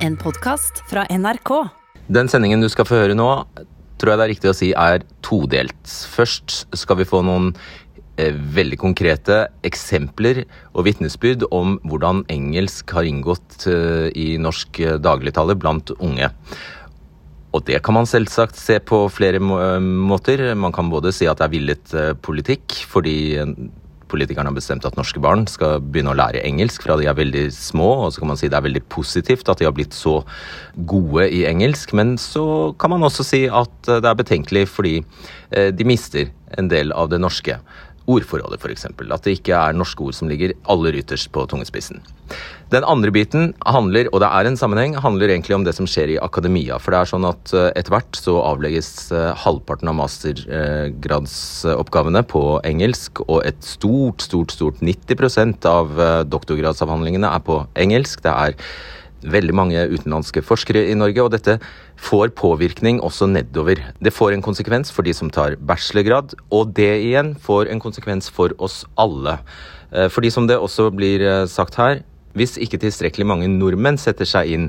En podkast fra NRK. Den sendingen du skal få høre nå, tror jeg det er riktig å si er todelt. Først skal vi få noen eh, veldig konkrete eksempler og vitnesbyrd om hvordan engelsk har inngått eh, i norsk eh, dagligtale blant unge. Og det kan man selvsagt se på flere måter. Man kan både si at det er villet eh, politikk, fordi politikerne har bestemt at norske barn skal begynne å lære engelsk fra de er veldig små, og så kan man si det er veldig positivt at de har blitt så gode i engelsk, men så kan man også si at det er betenkelig fordi eh, de mister en del av det norske ordforrådet, f.eks. At det ikke er norske ord som ligger aller ytterst på tungespissen. Den andre biten handler, og det er en sammenheng, handler egentlig om det som skjer i akademia. For det er sånn at eh, etter hvert så avlegges eh, halvparten av mastergradsoppgavene på engelsk, og et stort, stort, stort 90% av eh, doktorgradsavhandlingene er på engelsk. Det er veldig mange utenlandske forskere i Norge, og dette får påvirkning også nedover. Det får en konsekvens for de som tar bachelorgrad, og det igjen får en konsekvens for oss alle. Fordi som det også blir sagt her, hvis ikke tilstrekkelig mange nordmenn setter seg inn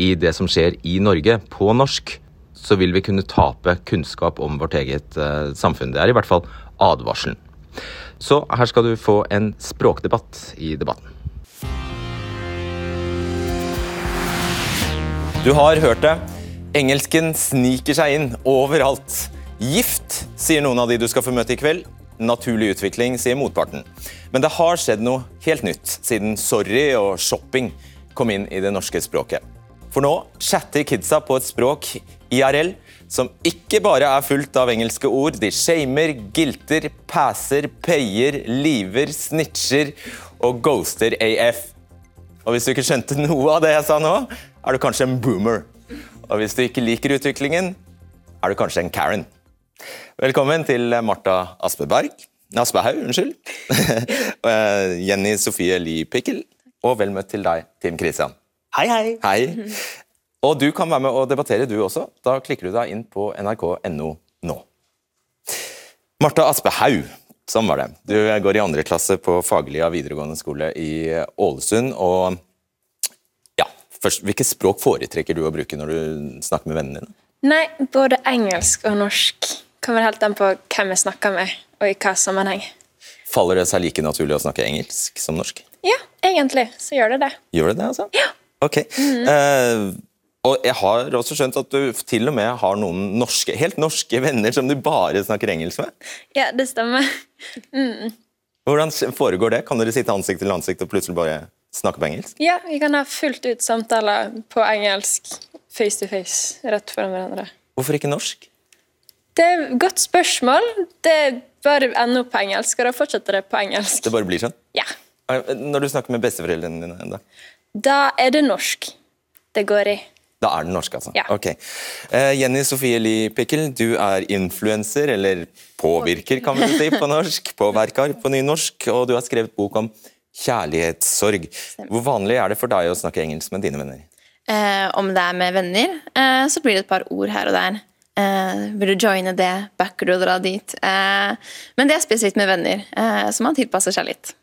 i det som skjer i Norge på norsk, så vil vi kunne tape kunnskap om vårt eget uh, samfunn. Det er i hvert fall advarselen. Så her skal du få en språkdebatt i debatten. Du har hørt det. Engelsken sniker seg inn overalt. Gift, sier noen av de du skal få møte i kveld naturlig utvikling, sier motparten. Men det har skjedd noe helt nytt siden sorry og shopping kom inn i det norske språket. For nå chatter kidsa på et språk, IRL, som ikke bare er fullt av engelske ord. De shamer, gilter, passer, payer, liver, snitcher og ghoster AF. Og hvis du ikke skjønte noe av det jeg sa nå, er du kanskje en boomer. Og hvis du ikke liker utviklingen, er du kanskje en Karen. Velkommen til Marta Aspeberg. Aspehaug, unnskyld. Eh, Jenny Sofie Lie Pikkel. Og vel møtt til deg, Tim Christian. Hei, hei. Hei. Og du kan være med og debattere, du også. Da klikker du deg inn på nrk.no nå. Marta Aspehaug, sånn var det. Du går i andre klasse på Faglia videregående skole i Ålesund. og først, Hvilke språk foretrekker du å bruke når du snakker med vennene dine? Nei, både engelsk og norsk. Kommer helt an på hvem jeg snakker med, og i hva sammenheng. Faller det seg like naturlig å snakke engelsk som norsk? Ja, egentlig så gjør det det. Gjør det det, altså? Ja. Ok. Mm. Uh, og jeg har også skjønt at du til og med har noen norske, helt norske venner som du bare snakker engelsk med? Ja, det stemmer. Mm. Hvordan foregår det? Kan dere sitte ansikt til ansikt og plutselig bare snakke på engelsk? Ja, vi kan ha fullt ut samtaler på engelsk face to face rett foran hverandre. Hvorfor ikke norsk? Det er et godt spørsmål. Det bare ender opp på engelsk, og da fortsetter det på engelsk. Det bare blir sånn? Ja. Når du snakker med besteforeldrene dine, da? Da er det norsk det går i. Da er det norsk, altså? Ja. Ok. Uh, Jenny Sofie Lie Pikkel, du er influenser, eller påvirker, kan vi si på norsk. Påverker på nynorsk, og du har skrevet bok om kjærlighetssorg. Hvor vanlig er det for deg å snakke engelsk med dine venner? Eh, om det er med venner, eh, så blir det et par ord her og der. Eh, vil du joine det? Backer du å dra dit? Eh, men det er spesifikt med venner, eh, så man tilpasser seg litt.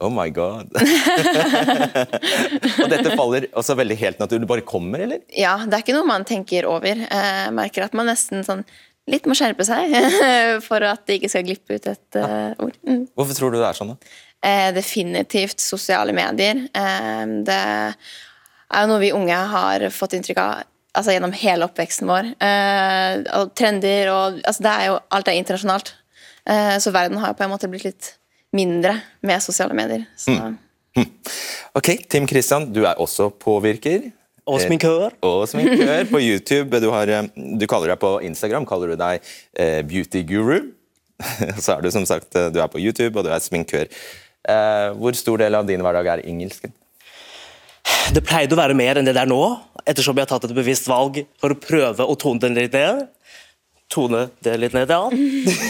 Oh my god. og dette faller også veldig helt naturlig? Du bare kommer, eller? Ja, det er ikke noe man tenker over. Eh, jeg merker at man nesten sånn litt må skjerpe seg for at det ikke skal glippe ut et uh, ord. Mm. Hvorfor tror du det er sånn, da? Eh, definitivt sosiale medier. Eh, det er jo noe vi unge har fått inntrykk av altså gjennom hele oppveksten vår. Eh, og trender og altså det er jo, Alt er internasjonalt. Eh, så verden har på en måte blitt litt mindre med sosiale medier. Mm. Mm. Ok, Tim Christian, du er også påvirker. Og sminkør. Og sminkør på YouTube. Du, har, du, kaller deg på Instagram kaller du deg eh, beauty guru. Så er du som sagt du er på YouTube, og du er sminkør. Eh, hvor stor del av din hverdag er engelsken? Det pleide å være mer enn det det er nå, ettersom jeg har tatt et bevisst valg for å prøve å tone den litt ned. Tone det litt ned, ja.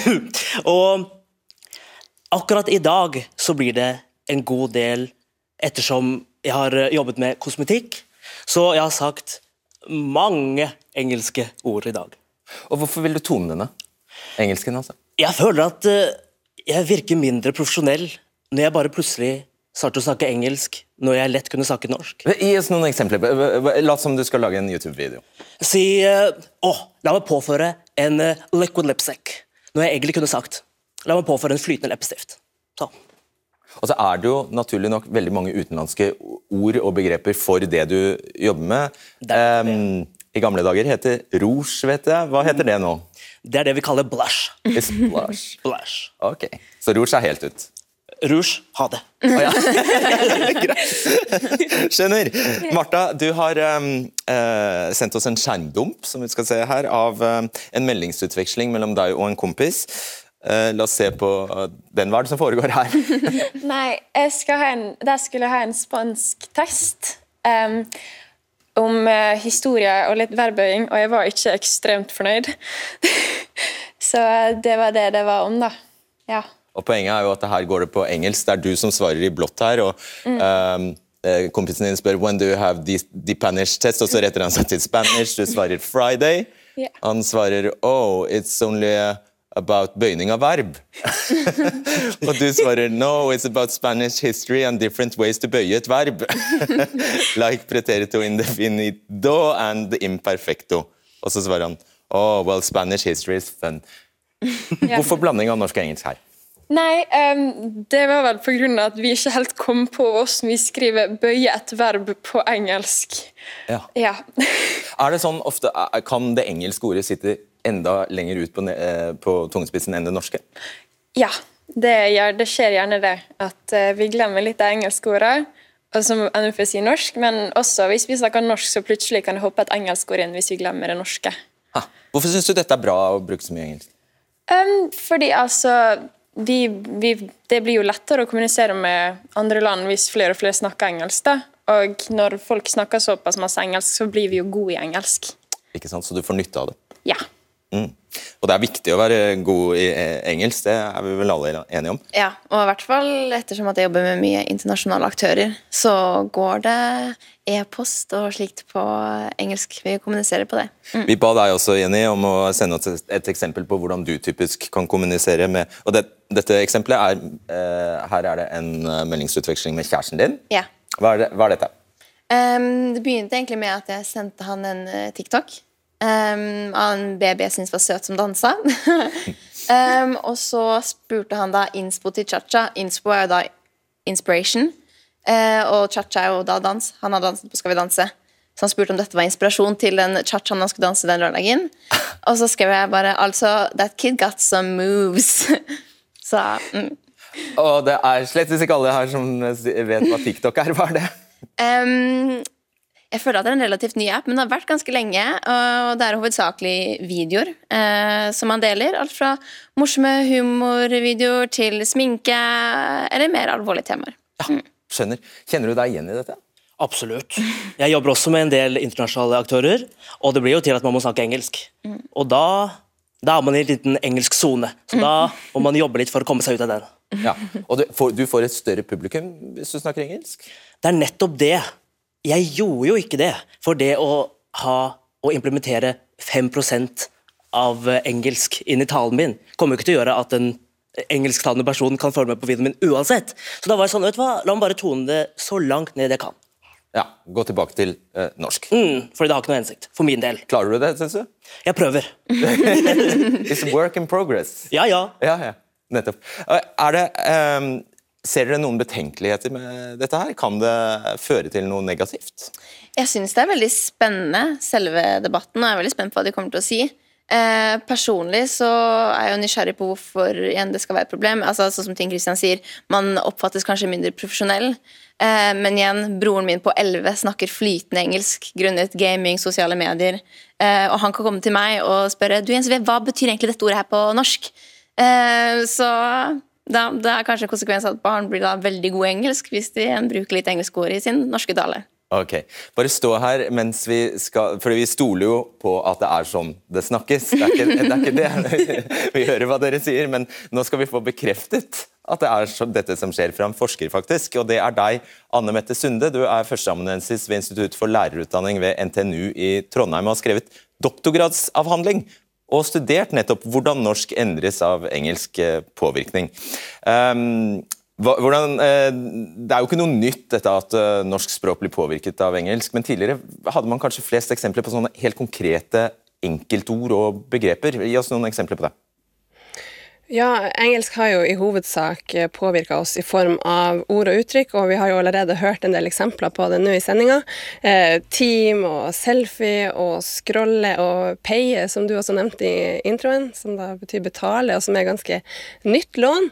og akkurat i dag så blir det en god del ettersom jeg har jobbet med kosmetikk. Så jeg har sagt mange engelske ord i dag. Og Hvorfor vil du tone denne? Engelsken, altså? Jeg føler at eh, jeg virker mindre profesjonell når jeg bare plutselig startet å snakke engelsk når jeg lett kunne snakke norsk. Gi oss noen eksempler. Lat som du skal lage en YouTube-video. Si uh, Å, la meg påføre en uh, liquid lipstick. Når jeg egentlig kunne sagt La meg påføre en flytende leppestift. Så. Og så er det jo naturlig nok veldig mange utenlandske ord og begreper for det du jobber med. Em, I gamle dager heter rouge, vet jeg. Hva heter det nå? Det er det vi kaller blush. It's blush. Blush. Ok, Så rouge er helt ut. Rouge, ha det. Skjønner. Martha, du har um, uh, sendt oss en skjermdump som vi skal se her, av em, en meldingsutveksling mellom deg og en kompis. Uh, la oss se på uh, den. Hva er det som foregår her? Nei, jeg skal ha en, der skulle jeg ha en spansk test Um, om historie og litt verbøying, og jeg var ikke ekstremt fornøyd. Så det var det det var om, da. Ja. Og Poenget er jo at her går det på engelsk. Det er du som svarer i blått her. og um, eh, Kompisen din spør «When do you have the, the Spanish test?» og så retter han seg til Spanish. Du svarer «Friday». Yeah. Han svarer «Oh, it's only about bøyning av verb». og du svarer «No, it's about Spanish history and different ways to bøye et verb». like preterito indefinido and imperfecto. Og så svarer han «Oh, well, Spanish history is fun». Hvorfor blanding av norsk og engelsk her? Nei, um, det var vel av at vi ikke helt kom på hvordan vi skriver 'bøye et verb' på engelsk. Ja. Ja. Er det sånn ofte, er- Kan det engelske ordet sitte enda lenger ut på, eh, på tungespissen enn det norske? ja det, gjør, det skjer gjerne det. At eh, vi glemmer litt av engelske ordet, Og som ender sier si norsk, men også hvis vi snakker norsk, så plutselig kan det hoppe et engelsk ord inn hvis vi glemmer det norske. Ha. Hvorfor syns du dette er bra å bruke så mye engelsk? Um, fordi altså vi, vi, Det blir jo lettere å kommunisere med andre land hvis flere og flere snakker engelsk. da. Og når folk snakker såpass masse engelsk, så blir vi jo gode i engelsk. Ikke sant? Så du får nytte av det. Ja. Mm. Og det er viktig å være god i eh, engelsk, det er vi vel alle enige om. Ja, og i hvert fall ettersom at jeg jobber med mye internasjonale aktører, så går det e-post og slikt på engelsk. Vi kommuniserer på det. Mm. Vi ba deg også, Jenny, om å sende oss et, eksempel på hvordan du typisk kan kommunisere med Og det, dette eksempelet er eh, Her er det en eh, meldingsutveksling med kjæresten din. Ja. Hva er, det, hva er dette? Um, det begynte egentlig med at jeg sendte han en TikTok ehm, av en baby jeg syntes var søt som dansa. um, og så spurte han da inspo til cha-cha. Inspo er jo da inspiration. Uh, og cha-cha er jo da dans. Han har danset på Skal vi danse. Så han spurte om dette var inspirasjon til den cha-chaen han skulle danse den lørdagen. Og så skrev jeg bare altså That kid got some moves. så mm. Og det er slett ikke alle her som vet hva TikTok er. Hva er det? Ehm, jeg føler at det er en relativt ny app, men det har vært ganske lenge. Og det er hovedsakelig videoer eh, som man deler. Alt fra morsomme humorvideoer til sminke eller mer alvorlige temaer. Ja, Skjønner. Kjenner du deg igjen i dette? Absolutt. Jeg jobber også med en del internasjonale aktører, og det blir jo til at man må snakke engelsk. Og da, da er man i en liten engelsk sone, så da må man jobbe litt for å komme seg ut av den. Ja. Og du får, du får et større publikum hvis du snakker engelsk? Det er nettopp det. Jeg gjorde jo ikke det. For det å ha å implementere 5 av eh, engelsk inn i talen min kommer jo ikke til å gjøre at en engelsktalende person kan følge med på videoen min uansett. Så da var jeg sånn, vet du hva, la meg bare tone det så langt ned jeg kan. Ja. Gå tilbake til eh, norsk. Mm, fordi det har ikke noe hensikt. For min del. Klarer du det, syns du? Jeg prøver. It's work in progress. Ja, ja. Ja, ja. Nettopp. Eh, Er det, ehm, ser dere noen betenkeligheter med dette her? Kan det føre til noe negativt? Jeg syns det er veldig spennende, selve debatten, og jeg er veldig spent på hva de kommer til å si. Eh, personlig så er jeg jo nysgjerrig på hvorfor igjen det skal være et problem. Altså, sånn som Ting Christian sier, Man oppfattes kanskje mindre profesjonell. Eh, men igjen, broren min på 11 snakker flytende engelsk grunnet gaming, sosiale medier. Eh, og han kan komme til meg og spørre du Jens, hva betyr egentlig dette ordet her på norsk. Eh, så da, det er kanskje en konsekvens at barn blir da veldig gode engelsk hvis de bruker litt engelsk ord i sin norske tale. Ok, Bare stå her mens vi skal For vi stoler jo på at det er sånn det snakkes. Det er ikke det. Er ikke det. Vi hører hva dere sier, men nå skal vi få bekreftet at det er så, dette som skjer fra en forsker, faktisk. Og det er deg, Anne Mette Sunde. Du er førsteamanuensis ved Institutt for lærerutdanning ved NTNU i Trondheim og har skrevet doktorgradsavhandling og studert nettopp hvordan norsk endres av engelsk eh, påvirkning. Um, Hvordan, det er jo ikke noe nytt dette at norsk språk blir påvirket av engelsk, men tidligere hadde man kanskje flest eksempler på sånne helt konkrete enkeltord og begreper. Gi oss noen eksempler på det. Ja, engelsk har jo i hovedsak eh, påvirka oss i form av ord og uttrykk, og vi har jo allerede hørt en del eksempler på det nå i sendinga. Eh, team og selfie og scrolle og paye, som du også nevnte i introen, som da betyr betale, og som er ganske nytt lån.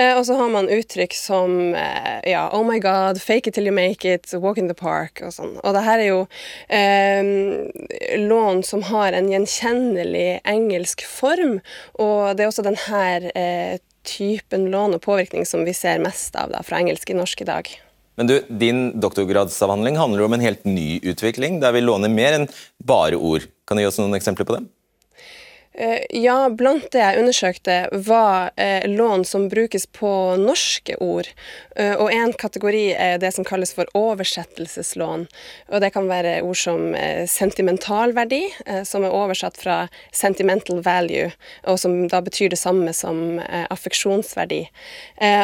Eh, og så har man uttrykk som ja, oh my god, fake it till you make it, walk in the park og sånn. Og det her er jo lån som har en gjenkjennelig engelsk form, og det er også den her eh, typen lån og påvirkning som vi ser mest av da, fra engelsk i norsk i dag. Men du, Din doktorgradsavhandling handler om en helt ny utvikling, der vi låner mer enn bare ord. Kan du gi oss noen eksempler på det? Eh, ja, blant det jeg undersøkte, var eh, lån som brukes på norske ord. Eh, og en kategori er det som kalles for oversettelseslån. Og det kan være ord som sentimentalverdi, som er oversatt fra sentimental value, og som da betyr det samme som affeksjonsverdi.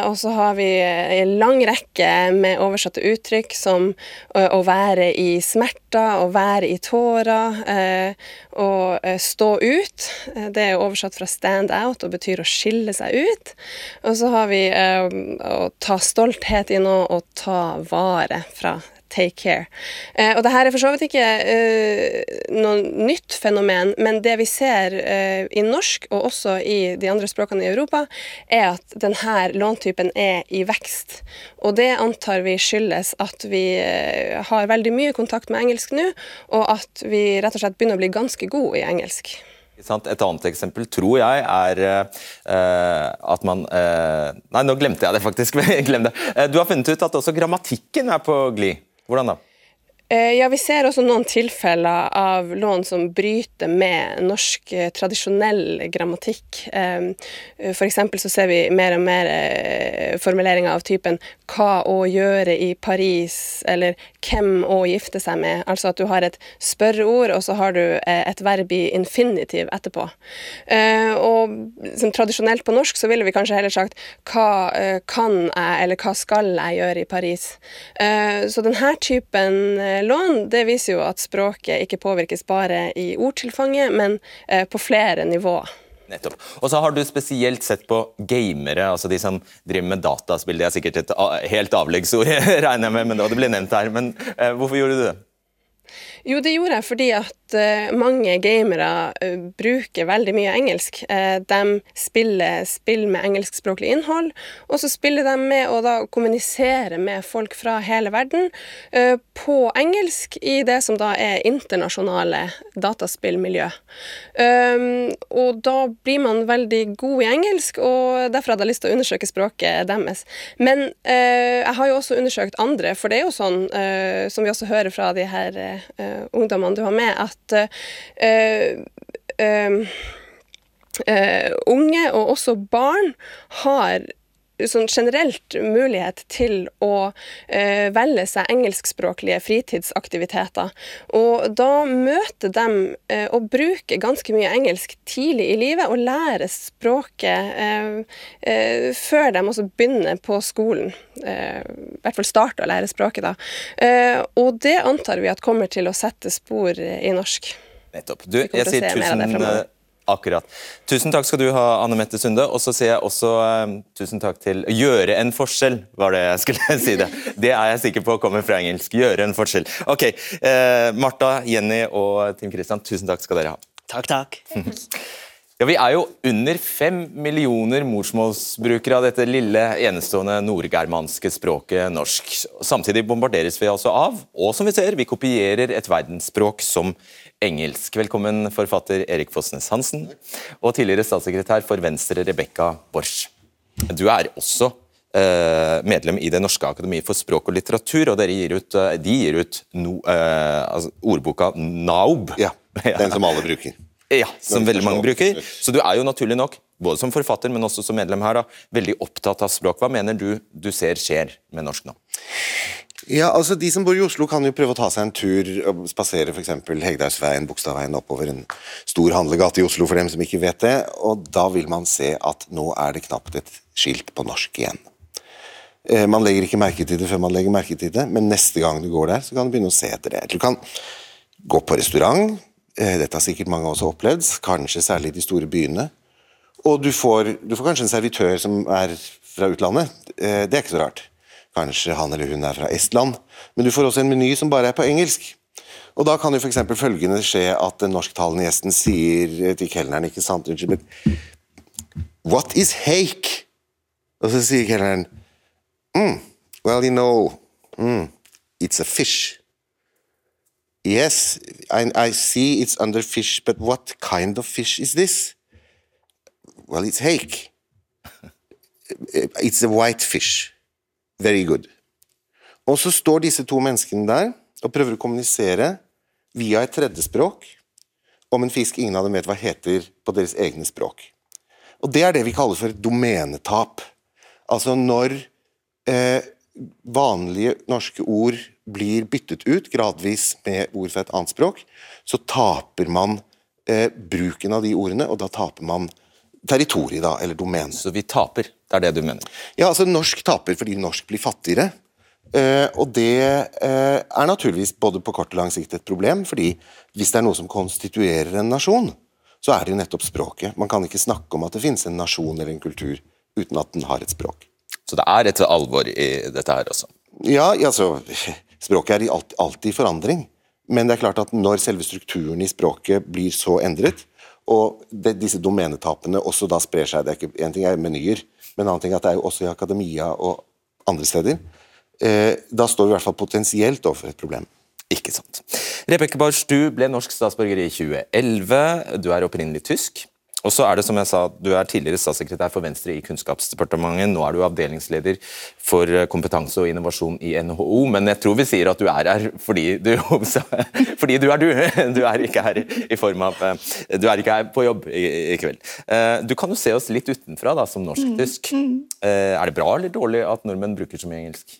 Og så har vi en lang rekke med oversatte uttrykk som å være i smerter, å være i tårer, å stå ut. Eh, det er oversatt fra 'stand out' og betyr å skille seg ut. Og så har vi eh, å ta stolthet i noe og ta vare fra take care. Eh, og det her er for så vidt ikke eh, noe nytt fenomen, men det vi ser eh, i norsk, og også i de andre språkene i Europa, er at denne låntypen er i vekst. Og det antar vi skyldes at vi eh, har veldig mye kontakt med engelsk nå, og at vi rett og slett begynner å bli ganske gode i engelsk. Et annet eksempel tror jeg er uh, at man uh, Nei, nå glemte jeg det faktisk. Glem det. Uh, du har funnet ut at også grammatikken er på glid. Hvordan da? Eh, ja, Vi ser også noen tilfeller av lån som bryter med norsk eh, tradisjonell grammatikk. For F.eks. så ser vi mer og mer formuleringer av typen 'hva å gjøre i Paris', eller 'hvem å gifte seg med'. Altså at du har et spørreord, og så har du et verb i infinitiv etterpå. Og som tradisjonelt på norsk så ville vi kanskje heller sagt 'hva kan jeg', eller 'hva skal jeg gjøre i Paris'. Så denne typen lån, det viser jo at språket ikke påvirkes bare i ordtilfanget, men eh, på flere nivåer. Nettopp. Og så har du spesielt sett på gamere, altså de som driver med dataspill. Det er sikkert et helt avleggsord, regner jeg med, men det ble nevnt her. Men eh, hvorfor gjorde du det? Jo, det gjorde jeg fordi at uh, mange gamere uh, bruker veldig mye engelsk. Uh, de spiller spill med engelskspråklig innhold, og så spiller de med å da kommunisere med folk fra hele verden på engelsk i det som da er internasjonale dataspillmiljø. Um, og da blir man veldig god i engelsk, og derfor hadde jeg lyst til å undersøke språket deres. Men jeg har jo også undersøkt andre, for det er jo sånn, som vi også hører fra de her ungdommene du har med, at uh, uh, unge, og også barn, har sånn generelt mulighet til å eh, velge seg engelskspråklige fritidsaktiviteter. Og da møter de eh, å bruke ganske mye engelsk tidlig i livet, og lære språket eh, eh før de også begynner på skolen. Eh, I hvert fall starter å lære språket, da. Eh, og det antar vi at kommer til å sette spor i norsk. Nettopp. Du, jeg sier tusen Akkurat. Tusen takk skal du ha, Anne Mette Sunde. Og så sier jeg også uh, tusen takk til Gjøre en forskjell, var det jeg skulle si det. Det er jeg sikker på kommer fra engelsk. Gjøre en forskjell. Ok, uh, Martha, Jenny og Tim Christian, tusen takk skal dere ha. Takk, takk. Ja, Vi er jo under fem millioner morsmålsbrukere av dette lille, enestående nordgermanske språket norsk. Samtidig bombarderes vi altså av, og som vi ser, vi kopierer et verdensspråk som engelsk. Velkommen forfatter Erik Fossnes Hansen, og tidligere statssekretær for Venstre Rebekka Borch. Du er også eh, medlem i Det norske akademi for språk og litteratur, og gir ut, eh, de gir ut no, eh, altså ordboka Naub. Ja, den som alle bruker. Ja, som veldig mange bruker. Så du er jo naturlig nok, både som forfatter, men også som medlem her, da, veldig opptatt av språk. Hva mener du du ser skjer med norsk nå? Ja, altså De som bor i Oslo, kan jo prøve å ta seg en tur og spasere f.eks. Hegdehaugsveien, Bogstadveien oppover en stor handlegate i Oslo, for dem som ikke vet det. og Da vil man se at nå er det knapt et skilt på norsk igjen. Eh, man legger ikke merke til det før man legger merke til det, men neste gang du går der, så kan du begynne å se etter det. Du kan gå på restaurant, dette har sikkert mange også opplevd, kanskje særlig de store byene. Og du får, du får kanskje en servitør som er fra utlandet. Eh, det er ikke så rart. Kanskje han eller hun er fra Estland. Men du får også en meny som bare er på engelsk. Og da kan jo f.eks. følgende skje at den norsktalende gjesten sier til kelneren ikke sant, Unnskyld, men What is hake? Og så sier kelneren mm, Well, you know mm, It's a fish. Yes, I, I see it's under fish, but what kind of fish is this? Well, it's hake. It's a white fish. Very good. Og så står disse to menneskene der og prøver å kommunisere via et tredjespråk om en fisk ingen av dem vet hva heter på deres egne språk. Og Det er det vi kaller for et domenetap. Altså når eh, vanlige norske ord blir byttet ut gradvis med ord fra et annet språk, så taper man eh, bruken av de ordene, og da taper man territoriet, da, eller domenet. Så vi taper, det er det du mener? Ja, altså norsk taper fordi norsk blir fattigere. Eh, og det eh, er naturligvis både på kort og lang sikt et problem, fordi hvis det er noe som konstituerer en nasjon, så er det jo nettopp språket. Man kan ikke snakke om at det finnes en nasjon eller en kultur uten at den har et språk. Så det er et alvor i dette her også? Ja, altså Språket er alltid, i forandring. Men det er klart at når selve strukturen i språket blir så endret, og det, disse domenetapene også da sprer seg. det er ikke, En ting er menyer, men en annen ting er at det er jo også i akademia og andre steder. Eh, da står vi i hvert fall potensielt overfor et problem. Ikke sant. Rebekka Barsch, du ble norsk statsborger i 2011. Du er opprinnelig tysk. Og så er det som jeg sa, Du er tidligere statssekretær for Venstre i Kunnskapsdepartementet. Nå er du avdelingsleder for eh, kompetanse og innovasjon i NHO. Men jeg tror vi sier at du er her fordi du, fordi du er du. Du er ikke her i form av eh, Du er ikke her på jobb i, i kveld. Eh, du kan jo se oss litt utenfra da, som norsk-tysk. Mm, mm. Er det bra eller dårlig at nordmenn bruker så mye engelsk?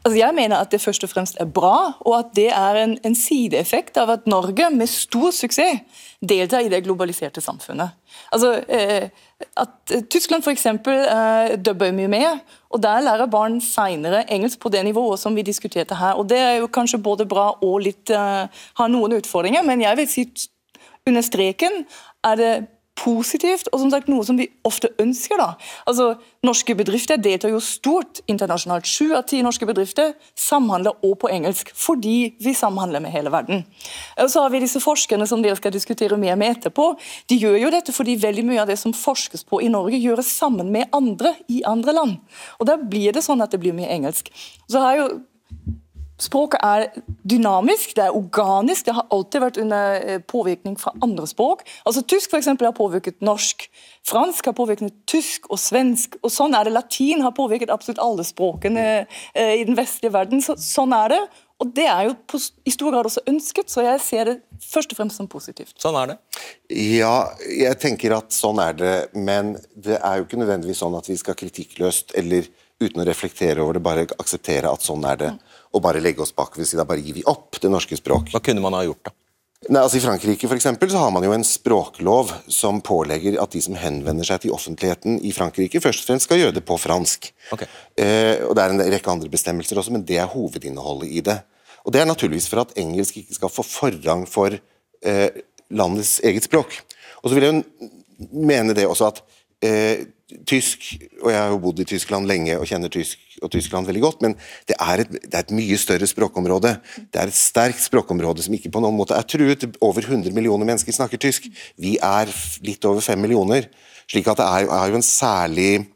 Altså jeg mener at det først og fremst er bra, og at det er en, en sideeffekt av at Norge med stor suksess deltar i det globaliserte samfunnet. Altså, eh, at Tyskland f.eks. Eh, dubber mye mer, og der lærer barn senere engelsk på det nivået som vi diskuterte her. og Det er jo kanskje både bra og litt eh, har noen utfordringer, men jeg vil si under streken er det positivt, og som sagt noe som vi ofte ønsker. da. Altså, Norske bedrifter deltar jo stort internasjonalt. Sju av ti norske bedrifter samhandler også på engelsk, fordi vi samhandler med hele verden. Og så har vi disse forskerne som dere skal diskutere mer med etterpå. De gjør jo dette fordi veldig mye av det som forskes på i Norge, gjøres sammen med andre i andre land. Og Da blir det sånn at det blir mye engelsk. Så har jo Språket er dynamisk, det er organisk, det har alltid vært under eh, påvirkning fra andre språk. Altså Tysk for eksempel, har påvirket norsk, fransk har påvirket tysk og svensk. og Sånn er det. Latin har påvirket absolutt alle språkene eh, i den vestlige verden. Så, sånn er det. Og det er jo på, i stor grad også ønsket, så jeg ser det først og fremst som positivt. Sånn er det? Ja, jeg tenker at sånn er det. Men det er jo ikke nødvendigvis sånn at vi skal kritikkløst eller uten å reflektere over det, bare akseptere at sånn er det. Mm og bare legge oss bak ved siden av. bare gir vi opp det norske språk. Hva kunne man ha gjort, da? Nei, altså I Frankrike for eksempel, så har man jo en språklov som pålegger at de som henvender seg til offentligheten i Frankrike, først og fremst skal gjøre det på fransk. Okay. Eh, og Det er en rekke andre bestemmelser også, men det er hovedinnholdet i det. Og Det er naturligvis for at engelsk ikke skal få forrang for eh, landets eget språk. Og så vil jeg jo mene det også at eh, tysk, og jeg har jo bodd i Tyskland lenge og kjenner tysk og Tyskland veldig godt, men det er, et, det er, et, mye større språkområde. Det er et sterkt språkområde som ikke på noen måte er truet. Over 100 millioner mennesker snakker tysk. Vi er litt over 5 millioner. slik at det er, er jo en særlig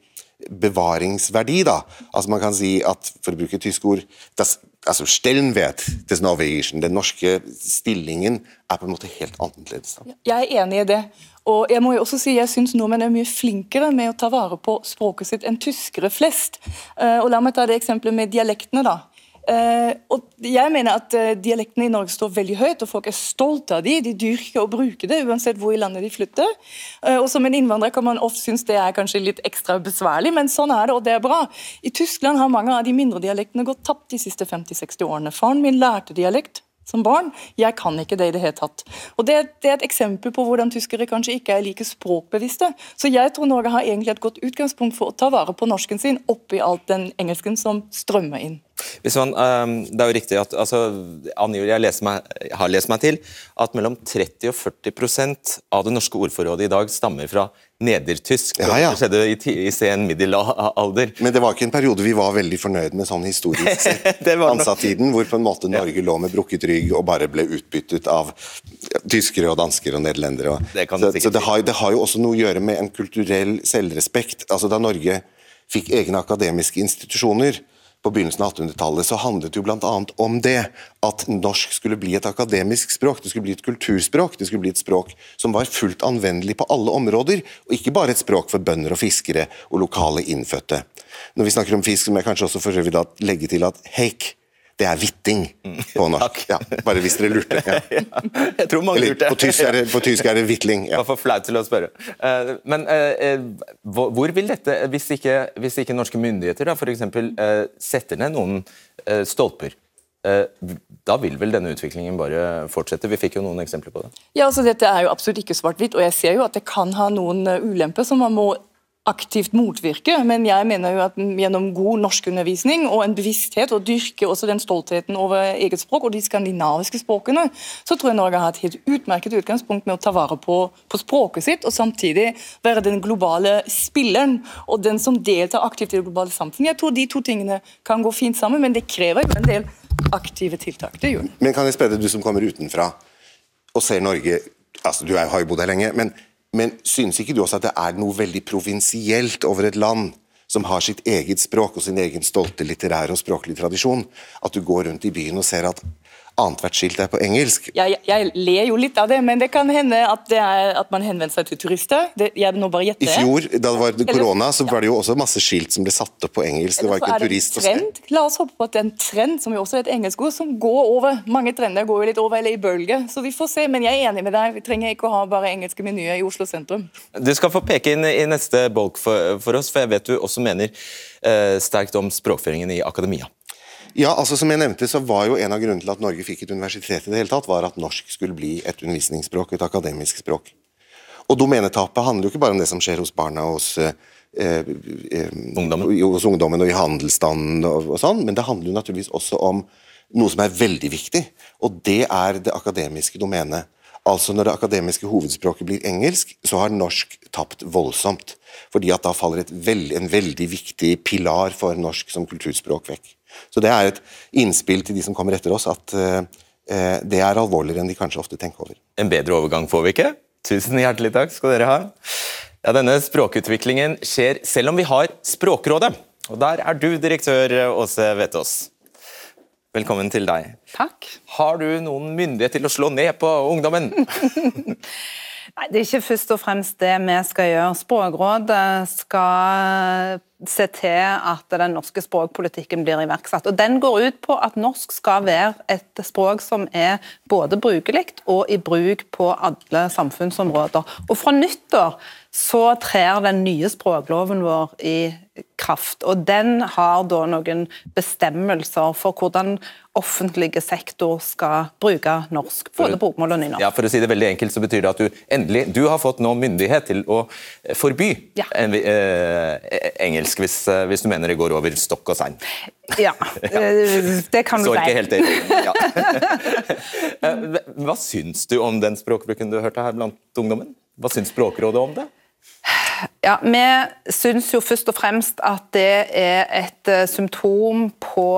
bevaringsverdi. da. Altså Man kan si at, for å bruke tysk ord das, altså Stellenwert des Norwegian, den norske stillingen, er på en måte helt annerledes. Jeg er enig i det. Og jeg må jo også si, jeg syns nordmenn er mye flinkere med å ta vare på språket sitt enn tyskere flest. Eh, og La meg ta det eksempelet med dialektene. da. Uh, og jeg mener at uh, Dialektene i Norge står veldig høyt, og folk er stolte av de, De dyrker og bruker det, uansett hvor i landet de flytter. Uh, og Som en innvandrer kan man ofte synes det er kanskje litt ekstra besværlig, men sånn er det, og det er bra. I Tyskland har mange av de mindre dialektene gått tapt de siste 50-60 årene. Faren min lærte dialekt som barn. Jeg kan ikke det i det hele tatt. Og det, det, er et eksempel på hvordan tyskere kanskje ikke er like språkbevisste. Så jeg tror Norge har egentlig et godt utgangspunkt for å ta vare på norsken sin oppi alt den engelsken som strømmer inn. Man, um, det er jo riktig at altså, jeg, meg, jeg, har lest meg til at mellom 30 og 40% av det norske ordforrådet i dag stammer fra nedertysk. Ja, ja. Det skjedde i, i sen middelalder. Men det var ikke en periode vi var veldig fornøyd med sånn historisk sett. Ansatt-tiden, hvor på en måte Norge ja. lå med brukket rygg og bare ble utbyttet av tyskere og dansker og nederlendere. Det så, så det, har, det har jo også noe å gjøre med en kulturell selvrespekt. Altså Da Norge fikk egne akademiske institusjoner, på begynnelsen av 1800-tallet, så handlet det jo bl.a. om det. At norsk skulle bli et akademisk språk, det skulle bli et kulturspråk. Det skulle bli et språk som var fullt anvendelig på alle områder, og ikke bare et språk for bønder og fiskere og lokale innfødte. Når vi snakker om fisk, så må jeg kanskje også for øvrig legge til at heik det er vitting på norsk. Ja, bare hvis dere lurte. Ja. Jeg tror mange lurte. På tysk er det, på tysk er det hvitling. Ja. for flaut til å spørre. Eh, men eh, eh, hvor vil dette, hvis ikke, hvis ikke norske myndigheter da, for eksempel, setter ned noen stolper da vil vel denne utviklingen bare fortsette? Vi fikk jo noen eksempler på det. Ja, altså Dette er jo absolutt ikke svart-hvitt, og jeg ser jo at det kan ha noen ulemper som man må aktivt motvirke, men jeg mener jo at gjennom god norskundervisning og en bevissthet, og dyrke også den stoltheten over eget språk og de skandinaviske språkene, så tror jeg Norge har et helt utmerket utgangspunkt med å ta vare på, på språket sitt, og samtidig være den globale spilleren og den som deltar aktivt i det globale samfunnet. Jeg tror de to tingene kan gå fint sammen, men det krever jo en del aktive tiltak. Det gjør Men kan jeg spørre deg, du som kommer utenfra og ser Norge altså Du har jo bodd her lenge. men men synes ikke du også at det er noe veldig provinsielt over et land som har sitt eget språk og sin egen stolte litterære og språklige tradisjon, at du går rundt i byen og ser at annethvert skilt er på engelsk. Jeg, jeg, ler jo litt av det, men det kan hende at, er, at man henvender seg til turister. Det, jeg nå bare gjetter. I fjor, da det var korona, så var det jo også masse skilt som ble satt opp på engelsk. Det var ikke en turist å se. La oss håpe på at det er en trend, som jo også er et engelsk ord, som går over. Mange trender går jo litt over eller i bølger, så vi får se. Men jeg er enig med deg, vi trenger ikke å ha bare engelske menyer i Oslo sentrum. Du skal få peke inn i neste bolk for, for oss, for jeg vet du også mener eh, sterkt om språkføringen i akademia. Ja, altså som jeg nevnte, så var jo En av grunnene til at Norge fikk et universitet, i det hele tatt, var at norsk skulle bli et undervisningsspråk, et akademisk språk. Og Domenetapet handler jo ikke bare om det som skjer hos barna hos, eh, eh, ungdommen. hos ungdommen og i handelsstanden, og, og sånn, men det handler jo naturligvis også om noe som er veldig viktig, og det er det akademiske domenet. Altså Når det akademiske hovedspråket blir engelsk, så har norsk tapt voldsomt. Fordi at da faller veld, en veldig viktig pilar for norsk som kulturspråk vekk. Så Det er et innspill til de som kommer etter oss, at eh, det er alvorligere enn de kanskje ofte tenker over. En bedre overgang får vi ikke? Tusen hjertelig takk skal dere ha. Ja, Denne språkutviklingen skjer selv om vi har Språkrådet. Og Der er du direktør, Åse Vetås. Velkommen til deg. Takk. Har du noen myndighet til å slå ned på ungdommen? Nei, Det er ikke først og fremst det vi skal gjøre. Språkrådet skal se til at den norske språkpolitikken blir iverksatt. Og Den går ut på at norsk skal være et språk som er både brukelig og i bruk på alle samfunnsområder. Og Fra nyttår så trer den nye språkloven vår i kraft. og Den har da noen bestemmelser for hvordan offentlige sektor skal bruke norsk. Både bokmål og nynorsk. Ja, For å si det veldig enkelt, så betyr det at du endelig du har fått nå myndighet til å forby ja. eh, engelsk engelsk hvis, eh, hvis, du mener det går over stokk og stein. Ja, eh, det kan du si. ikke helt enig. Ja. Eh, hva syns du om den språkbruken du hørte her blant ungdommen? Hva syns Språkrådet om det? Ja, Vi syns jo først og fremst at det er et symptom på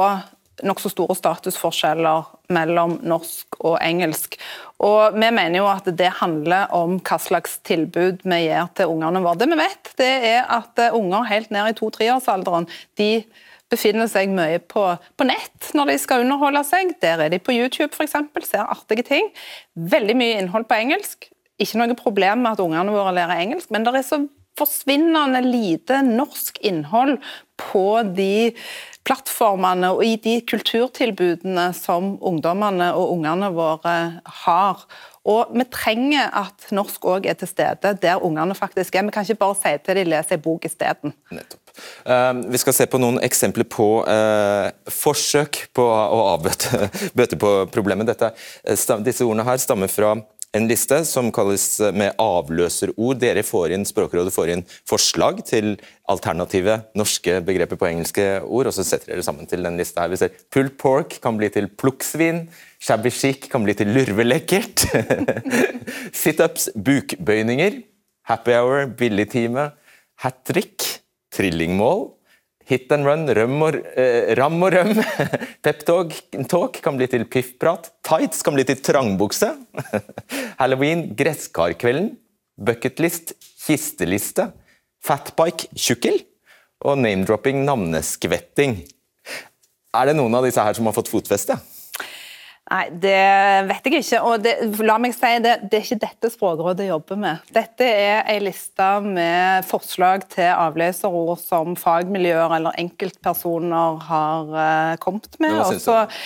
nokså store statusforskjeller mellom norsk og engelsk. Og Vi mener jo at det handler om hva slags tilbud vi gir til ungene våre. Det vi vet, det er at unger helt ned i to-treårsalderen de befinner seg mye på, på, nett når de skal underholde seg. Der er de på YouTube f.eks., ser artige ting. Veldig mye innhold på engelsk. Ikke noe problem med at ungene våre lærer engelsk, men det er så forsvinnende lite norsk innhold på de plattformene og i de kulturtilbudene som ungdommene og ungene våre har. Og Vi trenger at norsk òg er til stede der ungene faktisk er. Vi kan ikke bare si til de leser ei bok isteden. Nettopp. Eh, vi skal se på noen eksempler på uh, forsøk på å avbøte bøte på problemet. Dette, disse ordene her stammer fra en liste som kalles med avløserord. Dere får inn, Språkrådet får inn forslag til alternative norske begreper på engelske ord, og så setter dere sammen til den lista her. Vi ser pulled pork kan bli til plukksvin, shabby chic kan bli til lurvelekkert. Situps, bukbøyninger. Happy hour, billigtime. Hat trick, trillingmål. Hit and run, røm og, eh, ram og røm. Peptalk talk kan bli til piffprat. Tights kan bli til trangbukse. Halloween, gresskarkvelden. Bucketlist, kisteliste. Fatbike, tjukkel. Og name-dropping, navneskvetting. Er det noen av disse her som har fått fotfeste? Nei, det vet jeg ikke. Og det, la meg si det, det er ikke dette Språkrådet jobber med. Dette er en liste med forslag til avleserord som fagmiljøer eller enkeltpersoner har uh, kommet med. Hva var?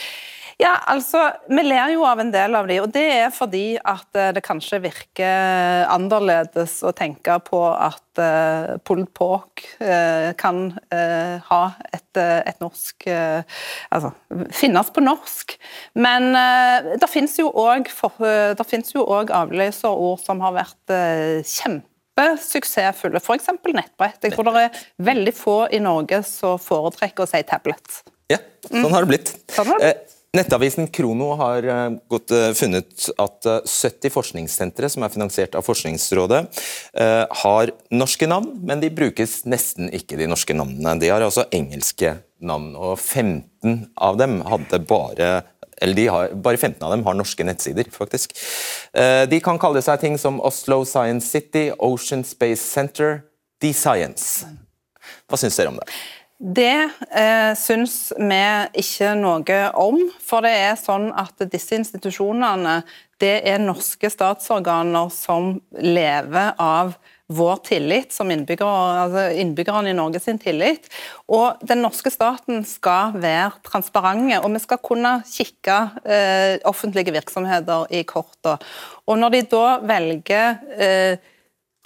Ja, altså, Vi ler jo av en del av de, og det er fordi at eh, det kanskje virker annerledes å tenke på at uh, pulled pork uh, kan uh, ha et, et norsk Altså finnes på norsk. Men det fins jo òg avløserord som har vært kjempesuksessfulle, f.eks. nettbrett. Jeg tror det er veldig få i Norge som foretrekker å si tablet. Ja, sånn har det blitt. Sånn har det blitt. Nettavisen Krono har godt gått, eh, funnet at 70 eh, forskningssentre som er finansiert av Forskningsrådet, har norske navn, men de brukes nesten ikke de norske navnene. De har altså engelske navn, og 15 av dem hadde bare eller har, Bare 15 av dem har norske nettsider, faktisk. De kan kalle seg ting som Oslo Science City, Ocean Space Center, The Science. Hva syns dere om det? Det eh, syns vi ikke noe om. For det er sånn at disse institusjonene det er norske statsorganer som lever av vår tillit som innbyggere, altså innbyggerne i Norge sin tillit. Og den norske staten skal være transparente, og vi skal kunne kikke eh, offentlige virksomheter i kortene. Og når de da velger eh,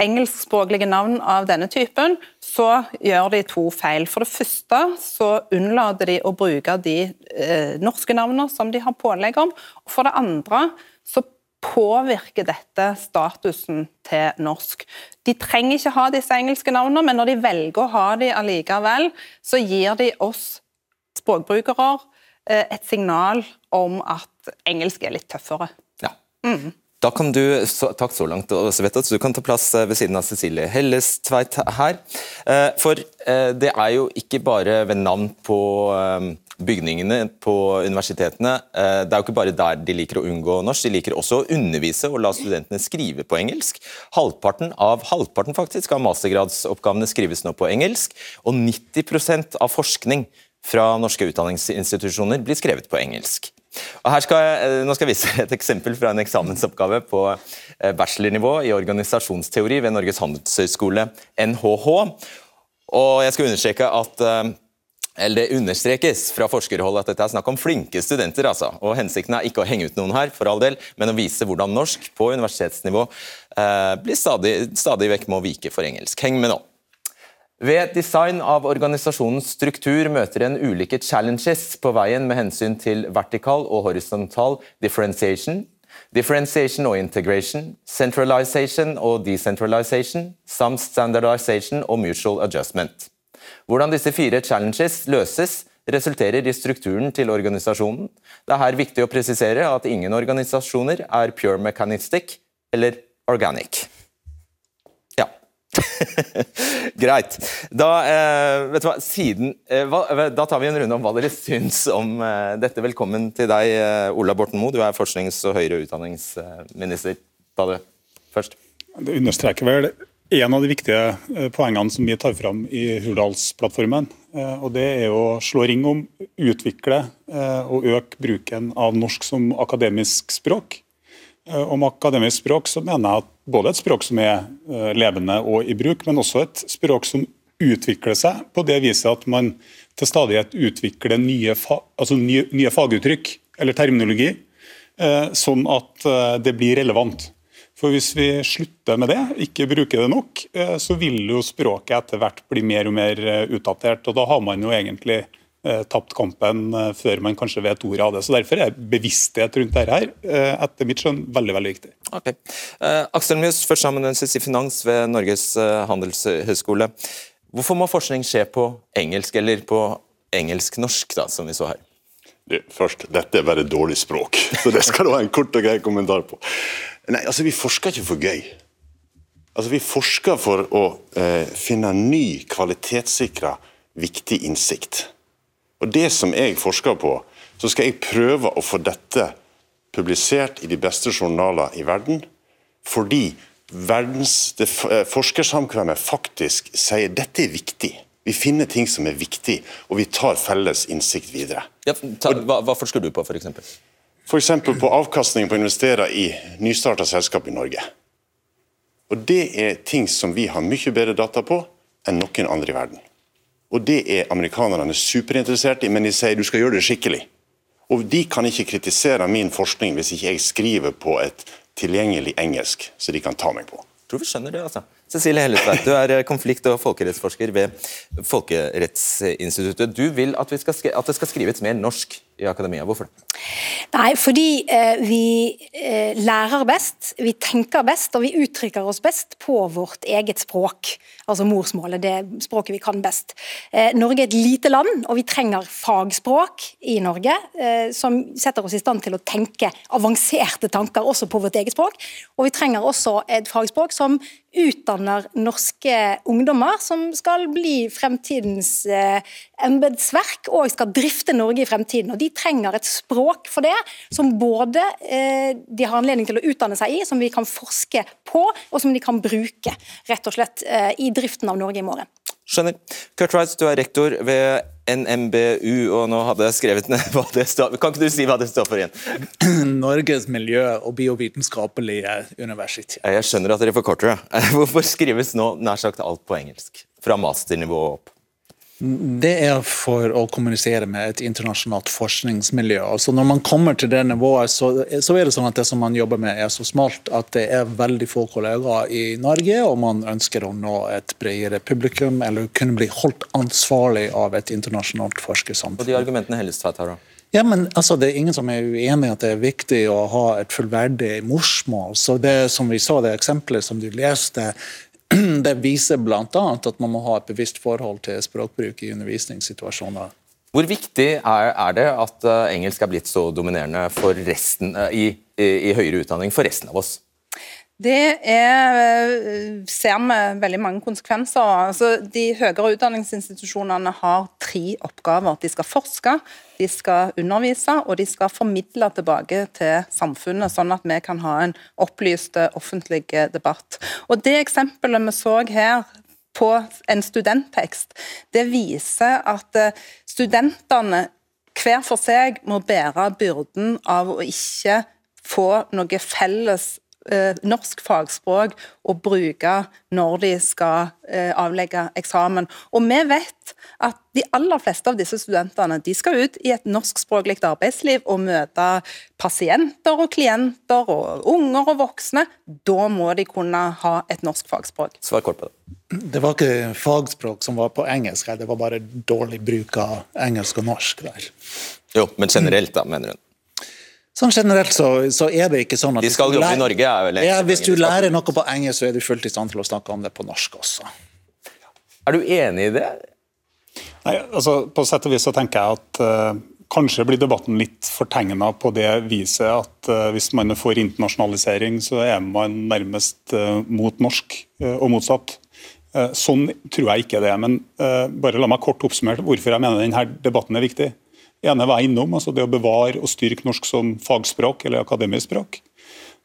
engelskspråklige navn av denne typen, så gjør de to feil. For det første så unnlater de å bruke de eh, norske navnene som de har pålegg om. Og for det andre så påvirker dette statusen til norsk. De trenger ikke ha disse engelske navnene, men når de velger å ha de allikevel, så gir de oss språkbrukere eh, et signal om at engelsk er litt tøffere. Ja. Mm. Da kan du, så, takk så langt, og at du kan ta plass eh, ved siden av Cecilie Hellestveit her. Eh, for eh, det er jo ikke bare ved navn på bygningene på universitetene. Det er jo ikke bare der de liker å unngå norsk, de liker også å undervise og la studentene skrive på engelsk. Halvparten av halvparten faktisk av mastergradsoppgavene skrives nå på engelsk, og 90% av forskning fra norske utdanningsinstitusjoner blir skrevet på engelsk. Og her skal jeg, eh, nå skal jeg vise et eksempel fra en eksamensoppgave på eh, bachelornivå i organisasjonsteori ved Norges handelshøyskole, NHH. Og jeg skal understreke at eh, eller Det understrekes fra forskerhold at dette er snakk om flinke studenter. altså. Og Hensikten er ikke å henge ut noen her, for all del, men å vise hvordan norsk på universitetsnivå eh, blir stadig, stadig vekk må vike for engelsk. Heng med nå. Ved design av organisasjonens struktur møter en ulike challenges på veien med hensyn til vertikal og horisontal differentiation, differentiation og integration, centralization og decentralization, samt standardization og mutual adjustment. Hvordan disse fire challenges løses, resulterer i strukturen til organisasjonen. Det er her viktig å presisere at ingen organisasjoner er pure mechanistic eller organic. Greit. Da, eh, vet du hva, siden, eh, hva, eh, da tar vi en runde om hva dere syns om eh, dette. Velkommen til deg, eh, Ola Borten Moe. Du er forsknings- og høyere utdanningsminister. Ta det først. Det understreker vel en av de viktige eh, poengene som vi tar fram i Hurdalsplattformen. og Det er å slå ring om, utvikle og øke bruken av norsk som akademisk språk. Om akademisk språk så mener jeg at både et språk som er eh, levende og i bruk, men også et språk som utvikler seg på det viset at man til stadighet utvikler nye, fa altså nye, nye faguttrykk eller terminologi, eh, sånn at eh, det blir relevant. For Hvis vi slutter med det, ikke bruker det nok, eh, så vil jo språket etter hvert bli mer og mer eh, utdatert. og Da har man jo egentlig eh, tapt kampen før man kanskje vet ordet av det. Så Derfor er bevissthet rundt dette her, etter mitt skjønn veldig veldig viktig. Ok. Eh, Aksel Mjøs, førsteamanuensis i finans ved Norges handelshøyskole. Hvorfor må forskning skje på engelsk, eller på engelsk-norsk, da, som vi så her? Det, først, dette er bare dårlig språk, så det skal du ha en kort og grei kommentar på. Nei, altså Vi forsker ikke for gøy. Altså Vi forsker for å eh, finne ny, kvalitetssikra, viktig innsikt. Og Det som jeg forsker på, så skal jeg prøve å få dette publisert i de beste journaler i verden, fordi verdens, det eh, forskersamkvemmet faktisk sier dette er viktig. Vi finner ting som er viktig, og vi tar felles innsikt videre. Ja, ta, hva, hva forsker du på, f.eks.? F.eks. på avkastning på å investere i nystarta selskap i Norge. Og Det er ting som vi har mye bedre data på enn noen andre i verden. Og Det er amerikanerne superinteressert i, men de sier du skal gjøre det skikkelig. Og De kan ikke kritisere min forskning hvis ikke jeg skriver på et tilgjengelig engelsk, så de kan ta meg på. Jeg tror vi skjønner det, altså. Cecilie Hellestveit, du er eh, konflikt- og folkerettsforsker ved Folkerettsinstituttet. Du vil at, skal, at det skal skrives mer norsk i akademia. Hvorfor det? Nei, fordi eh, vi eh, lærer best, vi tenker best og vi uttrykker oss best på vårt eget språk. Altså morsmålet, det språket vi kan best. Eh, Norge er et lite land, og vi trenger fagspråk i Norge eh, som setter oss i stand til å tenke avanserte tanker også på vårt eget språk. Og vi trenger også et fagspråk som utdanner norske ungdommer som skal bli fremtidens eh, embetsverk og skal drifte Norge i fremtiden. Og De trenger et språk for det, som både eh, de har anledning til å utdanne seg i, som vi kan forske på, og som de kan bruke rett og slett eh, i driften av Norge i morgen. Skjønner. Kurt Reitz, du er rektor ved NMBU, og nå hadde jeg skrevet ned hva det står Kan ikke du si hva det står for igjen? Norges miljø- og biovitenskapelige universitet. Jeg skjønner at dere forkorter det. Hvorfor skrives nå nær sagt alt på engelsk? Fra masternivå opp? Det er for å kommunisere med et internasjonalt forskningsmiljø. Altså når man kommer til det nivået, så, så, er det sånn at det som man jobber med er så smalt at det er veldig få kollegaer i Norge, og man ønsker å nå et bredere publikum eller kunne bli holdt ansvarlig av et internasjonalt forskersamfunn. Og de argumentene Hellestveit har da? Ja, men altså, Det er ingen som er uenig i at det er viktig å ha et fullverdig morsmål. Så det som vi så, det eksempelet som du leste, det viser bl.a. at man må ha et bevisst forhold til språkbruk i undervisningssituasjoner. Hvor viktig er, er det at uh, engelsk er blitt så dominerende for resten, uh, i, i, i høyere utdanning for resten av oss? Det er, eh, ser vi veldig mange konsekvenser av. Altså, de høyere utdanningsinstitusjonene har tre oppgaver. De skal forske, de skal undervise og de skal formidle tilbake til samfunnet, sånn at vi kan ha en opplyst offentlig debatt. Og Det eksempelet vi så her på en studenttekst, det viser at eh, studentene hver for seg må bære byrden av å ikke få noe felles eh, norsk fagspråk å bruke når de skal eh, avlegge eksamen. Og vi vet at de aller fleste av disse studentene de skal ut i et norskspråklig arbeidsliv og møte pasienter og klienter og unger og voksne. Da må de kunne ha et norsk fagspråk. Svar kort på det. Det var ikke fagspråk som var på engelsk, det var bare dårlig bruk av engelsk og norsk der. Jo, men generelt, da, mener hun? Sånn Generelt så, så, er det ikke sånn at De skal jobbe i Norge, er vel ja, Hvis du lærer noe på engelsk, så er du fullt i stand til å snakke om det på norsk også. Er du enig i det? Nei, altså På sett og vis så tenker jeg at uh, kanskje blir debatten litt fortegna på det viset at uh, hvis man får internasjonalisering, så er man nærmest uh, mot norsk, og motsatt. Sånn tror jeg ikke det er. Men bare la meg kort oppsummere hvorfor jeg mener denne debatten er viktig ene var jeg innom, altså det å bevare og styrke norsk som fagspråk eller akademisk språk.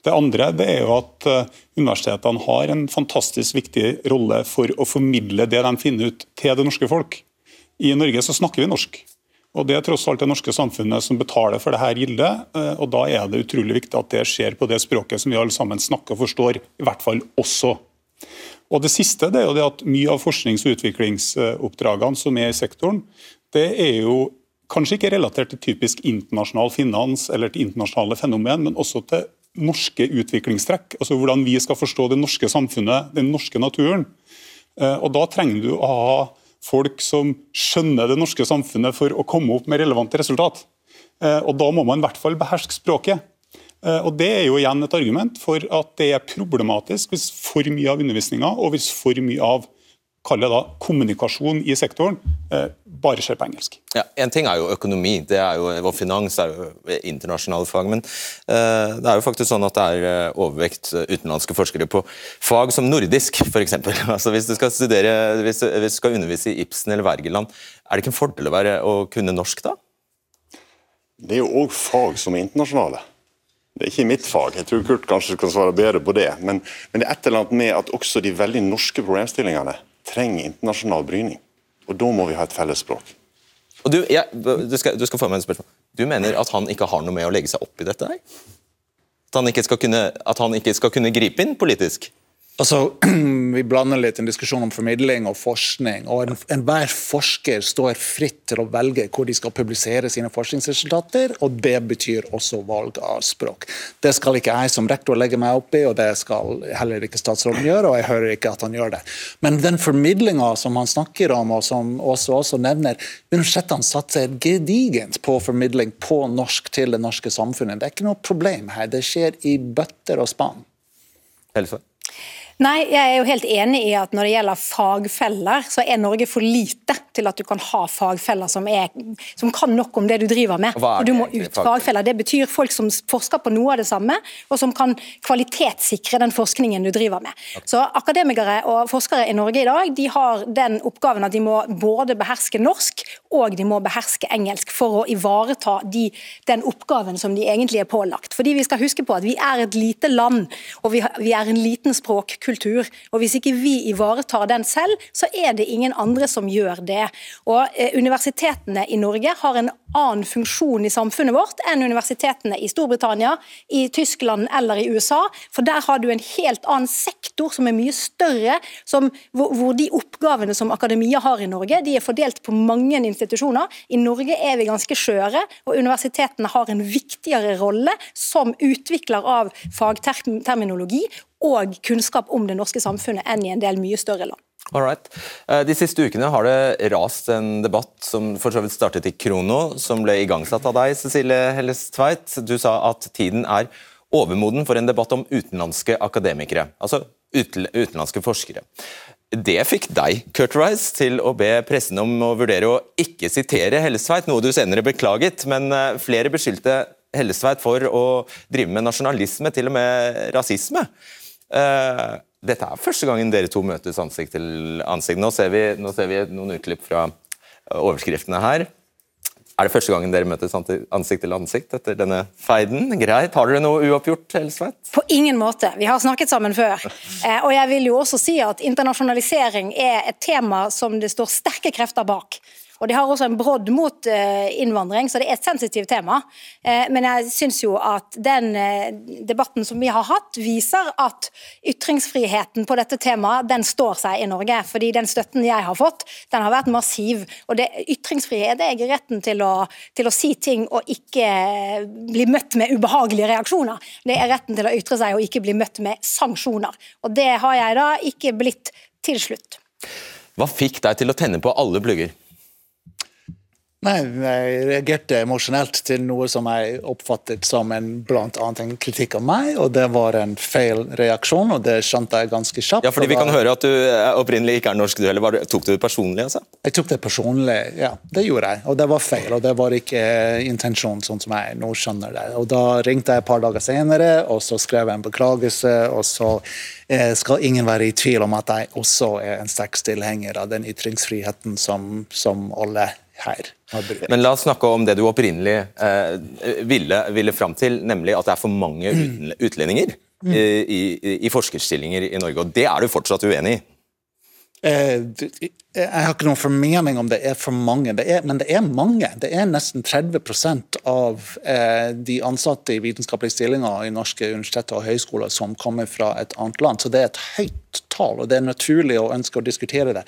Det andre det er jo at eh, universitetene har en fantastisk viktig rolle for å formidle det de finner ut til det norske folk. I Norge så snakker vi norsk. Og Det er tross alt det norske samfunnet som betaler for dette gildet. Eh, og Da er det utrolig viktig at det skjer på det språket som vi alle sammen snakker og forstår, i hvert fall også. Og Det siste det er jo det at mye av forsknings- og utviklingsoppdragene som er i sektoren, det er jo Kanskje ikke relatert til typisk internasjonal finans eller til internasjonale fenomen, men også til norske utviklingstrekk, altså hvordan vi skal forstå det norske samfunnet, den norske naturen. Eh, og Da trenger du å ha folk som skjønner det norske samfunnet for å komme opp med relevante resultat. Eh, og Da må man i hvert fall beherske språket. Eh, og Det er jo igjen et argument for at det er problematisk hvis for mye av undervisninga og hvis for mye av kall det da, kommunikasjon i sektoren eh, bare skjer på engelsk. Ja, En ting er jo økonomi det er jo, og finans er jo internasjonale fag, men uh, det er jo faktisk sånn at det er eh, overvekt utenlandske forskere på fag som nordisk, f.eks. Altså, hvis du skal studere, hvis, hvis du skal undervise i Ibsen eller Wergeland, er det ikke en fordel å, være, å kunne norsk da? Det er jo òg fag som er internasjonale. Det er ikke mitt fag, jeg tror Kurt kanskje kan svare bedre på det. Men, men det er et eller annet med at også de veldig norske problemstillingene trenger internasjonal bryning. Og da må vi ha et felles språk. Og du, ja, du, skal, du skal få meg en spørsmål. Du mener at han ikke har noe med å legge seg opp i dette? her? At han ikke skal kunne, ikke skal kunne gripe inn politisk? Altså, Vi blander litt en diskusjon om formidling og forskning. og Enhver en forsker står fritt til å velge hvor de skal publisere sine forskningsresultater, og det betyr også valg av språk. Det skal ikke jeg som rektor legge meg opp i, og det skal heller ikke statsråden gjøre, og jeg hører ikke at han gjør det. Men den formidlinga som han snakker om, og som også, også nevner, universitetene satser gedigent på formidling på norsk til det norske samfunnet. Det er ikke noe problem her. Det skjer i bøtter og spann. Helse. Nei, jeg er jo helt enig i at når det gjelder fagfeller, så er Norge for lite til at du kan ha fagfeller som, er, som kan nok om det du driver med. Det, du må ut fagfeller? Det betyr folk som forsker på noe av det samme, og som kan kvalitetssikre den forskningen du driver med. Så Akademikere og forskere i Norge i dag de har den oppgaven at de må både beherske norsk og de må beherske engelsk for å ivareta de, den oppgaven som de egentlig er pålagt. Fordi vi skal huske på at vi er et lite land, og vi, vi er en liten språkkultur kultur. Og Hvis ikke vi ivaretar den selv, så er det ingen andre som gjør det. Og eh, Universitetene i Norge har en annen funksjon i samfunnet vårt enn universitetene i Storbritannia, i Tyskland eller i USA. For der har du en helt annen sektor som er mye større, som, hvor, hvor, de oppgavene som akademia har i Norge, de er fordelt på mange institusjoner. I Norge er vi ganske skjøre, og universitetene har en viktigere rolle som utvikler av fagterminologi og kunnskap om det norske samfunnet enn i en del mye større land. Alright. Eh, de siste ukene har det rast en debatt som for så vidt startet i Krono, som ble igangsatt av deg, Cecilie Helles Tveit. Du sa at tiden er overmoden for en debatt om utenlandske akademikere, altså utenlandske forskere. Det fikk deg, Kurt Rice, til å be pressen om å vurdere å ikke sitere Hellestveit, noe du senere beklaget, men eh, flere beskyldte Hellestveit for å drive med nasjonalisme, til og med rasisme. Uh, dette er første gangen dere to møtes ansikt til ansikt. Nå ser vi, nå ser vi noen utklipp fra overskriftene her. Er det første gangen dere møtes ansikt til ansikt etter denne feiden? Greit. Har dere noe uoppgjort? Elsveit? På ingen måte. Vi har snakket sammen før. Eh, og jeg vil jo også si at internasjonalisering er et tema som det står sterke krefter bak. Og De har også en brodd mot eh, innvandring, så det er et sensitivt tema. Eh, men jeg syns jo at den eh, debatten som vi har hatt, viser at ytringsfriheten på dette temaet den står seg i Norge. fordi den støtten jeg har fått, den har vært massiv. Og det, Ytringsfrihet det er retten til å, til å si ting og ikke bli møtt med ubehagelige reaksjoner. Det er retten til å ytre seg og ikke bli møtt med sanksjoner. Og det har jeg da ikke blitt til slutt. Hva fikk deg til å tenne på alle plugger? Nei, Jeg reagerte emosjonelt til noe som jeg oppfattet som en, blant annet en kritikk av meg, og det var en feil reaksjon, og det skjønte jeg ganske kjapt. Ja, fordi Vi kan høre at du opprinnelig ikke er norsk, du heller. Tok du det personlig? altså? Jeg tok det personlig, ja. Det gjorde jeg, og det var feil. Og det var ikke intensjonen sånn som jeg nå skjønner det. Og Da ringte jeg et par dager senere, og så skrev jeg en beklagelse, og så eh, skal ingen være i tvil om at jeg også er en sterk tilhenger av den ytringsfriheten som, som alle her. Men la oss snakke om det du opprinnelig eh, ville, ville fram til, nemlig at det er for mange utlendinger mm. i, i, i forskerstillinger i Norge. Og det er du fortsatt uenig i? Eh, jeg har ikke noen formening om det er for mange, det er, men det er mange. Det er nesten 30% av eh, de ansatte i vitenskapelige stillinger i norske universiteter og høyskoler som kommer fra et annet land. Så det er et høyt tall, og det er naturlig å ønske å diskutere det.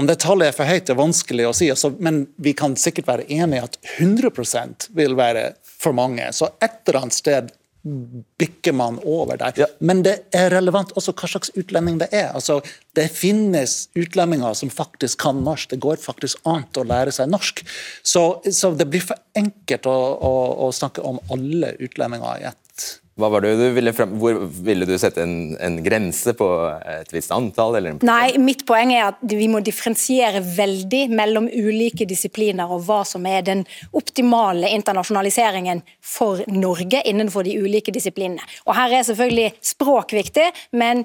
Om det tallet er for høyt, er vanskelig å si, altså, men vi kan sikkert være enige at 100% vil være for mange. Så et eller annet sted bikker man over der. Men det er relevant også hva slags utlending det er. Altså, det finnes utlendinger som faktisk kan norsk. Det går faktisk an å lære seg norsk. Så, så det blir for enkelt å, å, å snakke om alle utlendinger i ett hva var det du ville frem, Hvor ville du sette en, en, grense på et visst antall? Nei, Mitt poeng er at vi må differensiere veldig mellom ulike disipliner og hva som er den optimale internasjonaliseringen for Norge innenfor de ulike disiplinene. Og Her er selvfølgelig språk viktig, men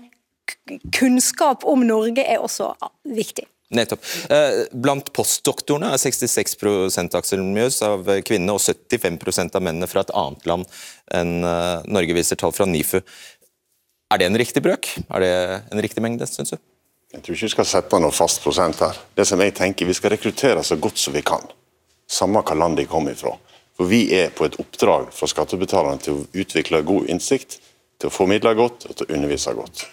kunnskap om Norge er også viktig. Nettopp. Eh, blant postdoktorene er 66 Aksel Mjøs av kvinnene og 75% av mennene fra et annet land enn eh, Norge, viser tall fra NIFU. Er det en riktig brøk? Er det en riktig mengde, syns du? Jeg tror ikke vi skal sette noe fast prosent her. Det som jeg tenker, Vi skal rekruttere så godt som vi kan, samme hva land de kommer ifra. For Vi er på et oppdrag fra skattebetalerne til å utvikle god innsikt, til å formidle godt og til å undervise godt.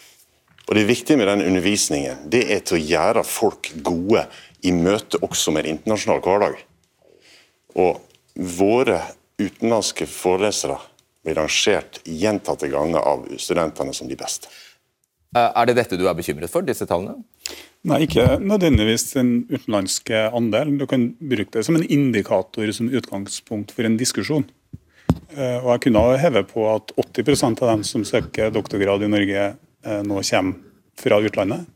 Og Det viktige med den undervisningen det er til å gjøre folk gode i møte også med en internasjonal hverdag. Og våre utenlandske forelesere blir rangert gjentatte ganger av studentene som de beste. Eh, er det dette du er bekymret for, disse tallene? Nei, ikke nødvendigvis den utenlandske andelen. Du kan bruke det som en indikator som utgangspunkt for en diskusjon. Eh, og jeg kunne heve på at 80% av dem som søker doktorgrad i Norge, nå kommer fra utlandet.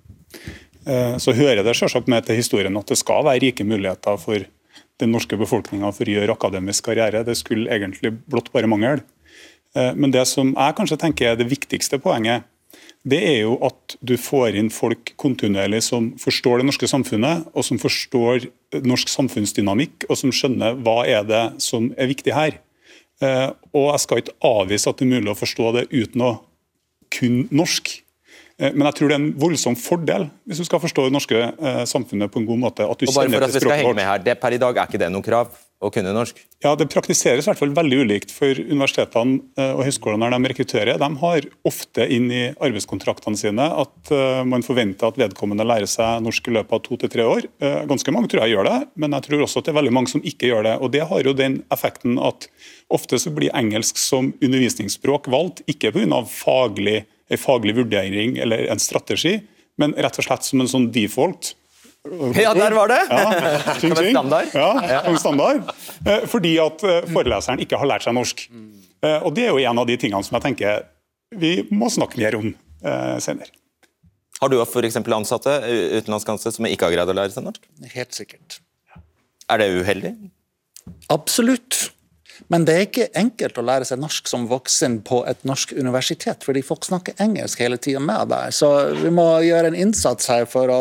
Eh, så hører det selvsagt med til historien at det skal være rike muligheter for den norske befolkninga for å gjøre akademisk karriere. Det skulle egentlig blott bare mangel. Eh, men det som jeg kanskje tenker er det viktigste poenget, det er jo at du får inn folk kontinuerlig som forstår det norske samfunnet, og som forstår norsk samfunnsdynamikk, og som skjønner hva er det som er viktig her. Og jeg skal ikke avvise at det er mulig å forstå det uten å kun norsk. Eh, men jeg tror det er en voldsom fordel hvis du skal forstå det norske eh, samfunnet på en god måte. at du og bare for at vi skal henge med her, det, Per i dag er ikke det noe krav å kunne norsk? Ja, Det praktiseres i hvert fall veldig ulikt. for Universitetene eh, og høyskolene når de rekrutterer, de har ofte inn i arbeidskontraktene sine at man forventer at vedkommende lærer seg norsk i løpet av to til tre år. Ganske mange tror jeg gjør det, men jeg tror også at det er veldig mange som ikke gjør det. og Det har jo den effekten at ofte så blir engelsk som undervisningsspråk valgt, ikke pga. faglig en faglig vurdering eller en strategi, men rett og slett som en sånn default. Ja, der var det! Ja, ting, ting. standard. Ja, som standard. Eh, fordi at eh, foreleseren ikke har lært seg norsk. Eh, og Det er jo en av de tingene som jeg tenker vi må snakke mer om senere. Har du f.eks. ansatte utenlandske ansatte som ikke har greid å lære seg norsk? Helt sikkert. Er det uheldig? Absolutt. Men det er ikke enkelt å lære seg norsk som voksen på et norsk universitet, fordi folk snakker engelsk hele tida med deg. Så vi må gjøre en innsats her for å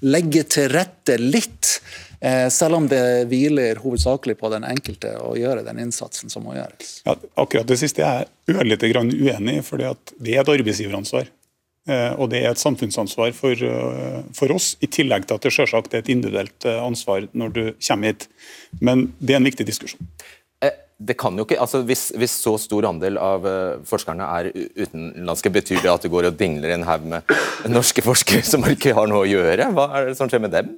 legge til rette litt. Eh, selv om det hviler hovedsakelig på den enkelte å gjøre den innsatsen som må gjøres. Ja, akkurat det siste er jeg ørlite grann uenig i, for det er et arbeidsgiveransvar. Eh, og det er et samfunnsansvar for, eh, for, oss, i tillegg til at det selvsagt er et individuelt ansvar når du kommer hit. Men det er en viktig diskusjon det kan jo ikke, altså hvis, hvis, så stor andel av uh, forskerne er utenlandske, betyr det at det går og dingler en haug med norske forskere som ikke har noe å gjøre? Hva er det som skjer med dem?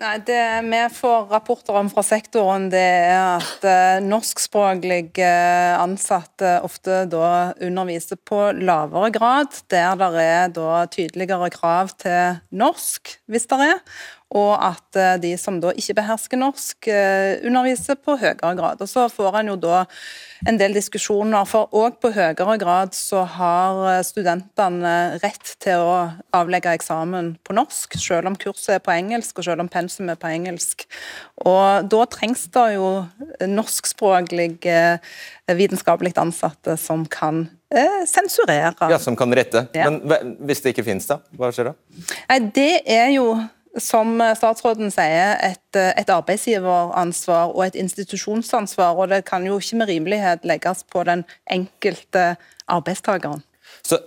Nei, Det vi får rapporter om fra sektoren, det er at uh, norskspråklige ansatte ofte da underviser på lavere grad, der det er da tydeligere krav til norsk, hvis det er og at eh, de som da ikke behersker norsk, eh, underviser på høyere grad. Og Så får en jo da en del diskusjoner, for òg på høyere grad så har eh, studentene rett til å avlegge eksamen på norsk, selv om kurset er på engelsk og selv om pensum er på engelsk. Og Da trengs det jo norskspråklige vitenskapelig ansatte som kan sensurere. Ja, Som kan rette. Ja. Men hvis det ikke finnes, da? Hva skjer da? Nei, Det er jo som statsråden sier, et, et, arbeidsgiveransvar og et institusjonsansvar. og Det kan jo ikke med rimelighet legges på den enkelte arbeidstakeren. Så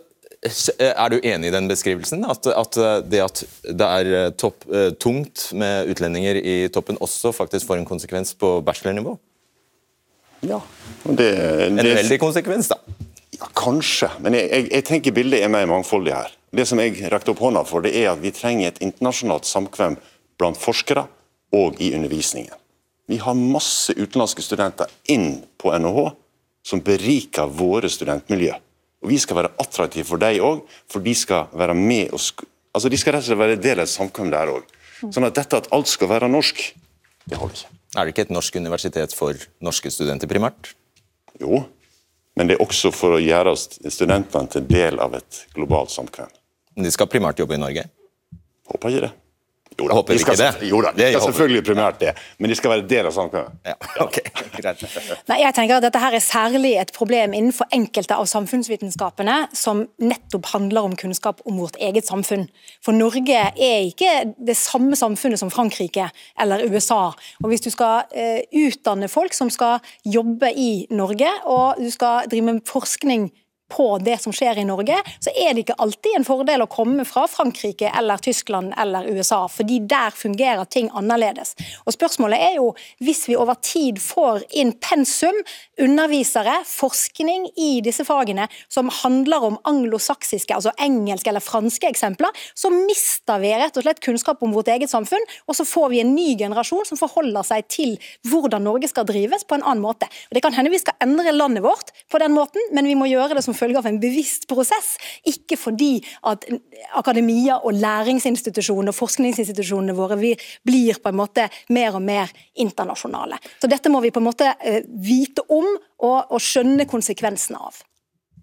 Er du enig i den beskrivelsen? At, at det at det er topp, tungt med utlendinger i toppen, også faktisk får en konsekvens på bachelornivå? Ja. Det, det, en uheldig konsekvens, da? Ja, kanskje, men jeg, jeg, jeg tenker bildet er mer mangfoldig her. Det som jeg rakte opp hånda for, det er at vi trenger et internasjonalt samkvem blant forskere og i undervisningen. Vi har masse utenlandske studenter inn på NHH, som beriker våre studentmiljø. Og Vi skal være attraktive for dem òg, for de skal være med og altså de skal rett og slett være del av et samkvem der òg. Sånn at dette at alt skal være norsk, det holder ikke. Er det ikke et norsk universitet for norske studenter primært? Jo, men det er også for å gjøre studentene til del av et globalt samkvem. De skal primært jobbe i Norge? Håper ikke det. Jo da, de skal, ikke det. Jo da, de skal selvfølgelig primært det, men de skal være del av samfunnet. Ja, ok, greit. Nei, jeg tenker at Dette her er særlig et problem innenfor enkelte av samfunnsvitenskapene som nettopp handler om kunnskap om vårt eget samfunn. For Norge er ikke det samme samfunnet som Frankrike eller USA. Og Hvis du skal uh, utdanne folk som skal jobbe i Norge, og du skal drive med forskning på det som skjer i Norge, så er det ikke alltid en fordel å komme fra Frankrike eller Tyskland eller USA, fordi der fungerer ting annerledes. Og Spørsmålet er jo, hvis vi over tid får inn pensum, undervisere, forskning i disse fagene som handler om anglosaksiske, altså engelske eller franske eksempler, så mister vi rett og slett kunnskap om vårt eget samfunn, og så får vi en ny generasjon som forholder seg til hvordan Norge skal drives på en annen måte. Og Det kan hende vi skal endre landet vårt på den måten, men vi må gjøre det som følge av en bevisst prosess, ikke fordi at akademia og læringsinstitusjonene og forskningsinstitusjonene våre blir på en måte mer og mer internasjonale. Så Dette må vi på en måte eh, vite om og, og skjønne konsekvensene av.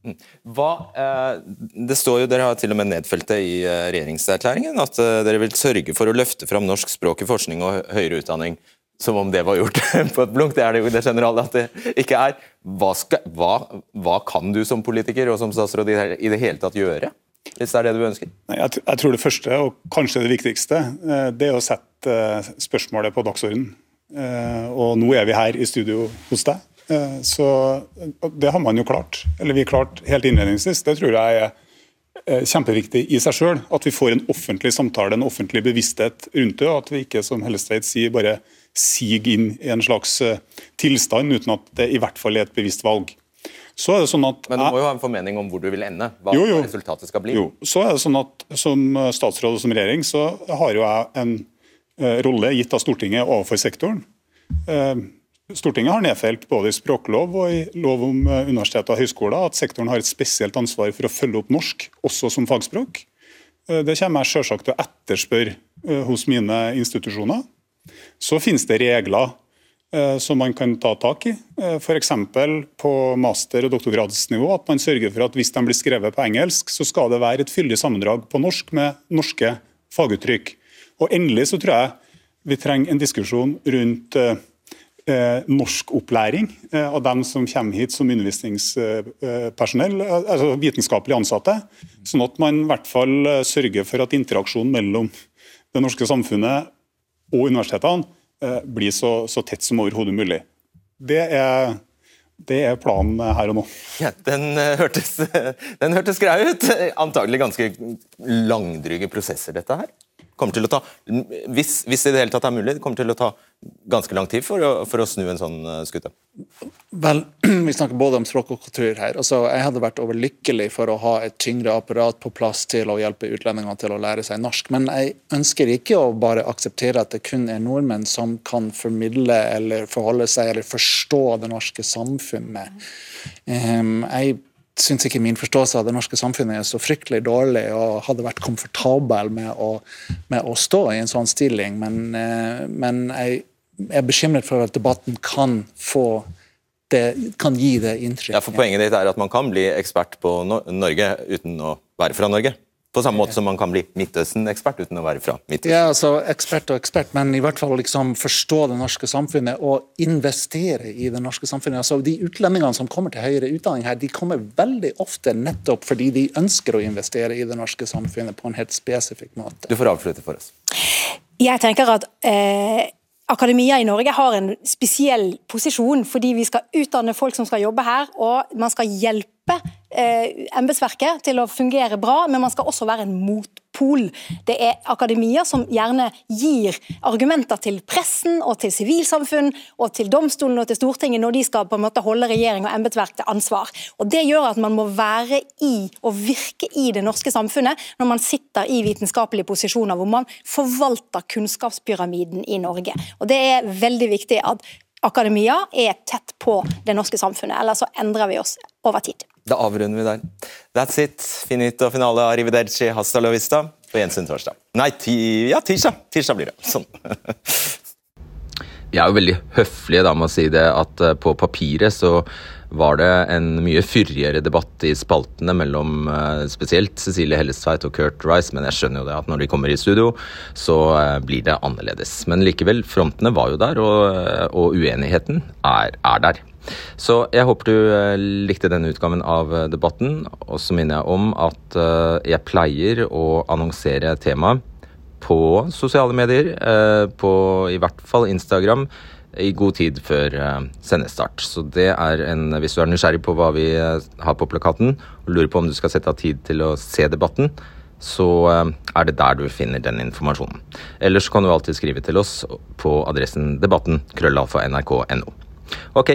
Mm. Hva, eh, det står jo, Dere har til og med nedfelt det i eh, regjeringserklæringen at dere vil sørge for å løfte fram norsk språk i forskning og høyere utdanning som om det var gjort på et blunk. Det er det jo det generelle at det ikke er. Hva, skal, hva, hva kan du som politiker og som statsråd i det hele tatt gjøre? Hvis det er det du ønsker? Jeg, jeg tror det første, og kanskje det viktigste, eh, det er å sette eh, spørsmålet på dagsordenen. Eh, og nå er vi her i studio hos deg. Så det har man jo klart. Eller vi har klart helt innledningsvis. Det tror jeg er kjempeviktig i seg sjøl. At vi får en offentlig samtale, en offentlig bevissthet rundt det. Og at vi ikke, som Hellestveit sier, bare sige inn i en slags tilstand uten at det i hvert fall er et bevisst valg. Så er det sånn at Men du må jo ha en formening om hvor du vil ende? Hva jo, jo. resultatet skal bli? Jo. Så er det sånn at Som statsråd og som regjering så har jo jeg en eh, rolle gitt av Stortinget overfor sektoren. Eh, Stortinget har nedfelt både i språklov og i lov om eh, universiteter og høyskoler at sektoren har et spesielt ansvar for å følge opp norsk, også som fagspråk. Det kommer jeg selvsagt til å etterspørre hos mine institusjoner. Så finnes det regler Eh, som man kan ta tak i. Eh, F.eks. på master- og doktorgradsnivå. At man sørger for at hvis de blir skrevet på engelsk, så skal det være et fyldig sammendrag på norsk med norske faguttrykk. Og Endelig så tror jeg vi trenger en diskusjon rundt eh, eh norskopplæring eh, av dem som kommer hit som undervisningspersonell, altså vitenskapelig ansatte. Sånn at man i hvert fall sørger for at interaksjonen mellom det norske samfunnet og universitetene blir så, så tett som overhodet mulig. Det er, det er, planen her og nå. Ja, den, uh, hørtes, den hørtes grei ut. Antagelig ganske langdryge prosesser, dette her kommer til å ta, hvis, hvis det i det hele tatt er mulig, kommer til å ta ganske lang tid for å, for å snu en sånn uh, skute? Vel, Vi snakker både om språk og kultur her. Altså, jeg hadde vært overlykkelig for å ha et tyngre apparat på plass til å hjelpe utlendingene til å lære seg norsk. Men jeg ønsker ikke å bare akseptere at det kun er nordmenn som kan formidle eller forholde seg eller forstå det norske samfunnet. Um, jeg syns ikke min forståelse av det norske samfunnet er så fryktelig dårlig, og hadde vært komfortabel med å, med å stå i en sånn stilling. Men, eh, men jeg er bekymret for at debatten kan få det kan gi det inntrykket. Ja, for Poenget ditt er at man kan bli ekspert på Norge uten å være fra Norge? På samme måte som man kan bli Midtøsten-ekspert uten å være fra Midtøsten. Ja, altså ekspert og ekspert, men i hvert fall liksom forstå det norske samfunnet og investere i det norske samfunnet. Altså De utlendingene som kommer til høyere utdanning her, de kommer veldig ofte nettopp fordi de ønsker å investere i det norske samfunnet på en helt spesifikk måte. Du får avslutte for oss. Jeg tenker at eh, Akademia i Norge har en spesiell posisjon, fordi vi skal utdanne folk som skal jobbe her, og man skal hjelpe eh, embetsverket til å fungere bra, men man skal også være en motpol. Det er akademia som gjerne gir argumenter til pressen og til sivilsamfunn og til domstolen og til Stortinget når de skal på en måte holde regjering og embetsverk til ansvar. Og Det gjør at man må være i og virke i det norske samfunnet når man sitter i vitenskapelige posisjoner hvor man forvalter kunnskapspyramiden i Norge. Og Det er veldig viktig at akademia er tett på det norske samfunnet, ellers så endrer vi oss over tid. Da avrunder vi der. That's it. Finito finale. Arrivederci. Hasta la vista. På gjensyn torsdag. Nei, ti, ja, tirsdag. Tirsdag blir det. Sånn. Vi er jo veldig høflige da med å si det at eh, på papiret så var det en mye fyrigere debatt i spaltene mellom eh, spesielt Cecilie Hellestveit og Kurt Rice, men jeg skjønner jo det at når de kommer i studio, så eh, blir det annerledes. Men likevel, frontene var jo der, og, og uenigheten er, er der. Så jeg håper du likte denne utgaven av debatten. Og så minner jeg om at jeg pleier å annonsere temaet på sosiale medier, eh, på i hvert fall Instagram, i god tid før eh, sendestart. Så det er en Hvis du er nysgjerrig på hva vi eh, har på plakaten, og lurer på om du skal sette av tid til å se debatten, så er det der du finner den informasjonen. Ellers kan du alltid skrive til oss på adressen debatten krøllalfa.nrk.no. Ok,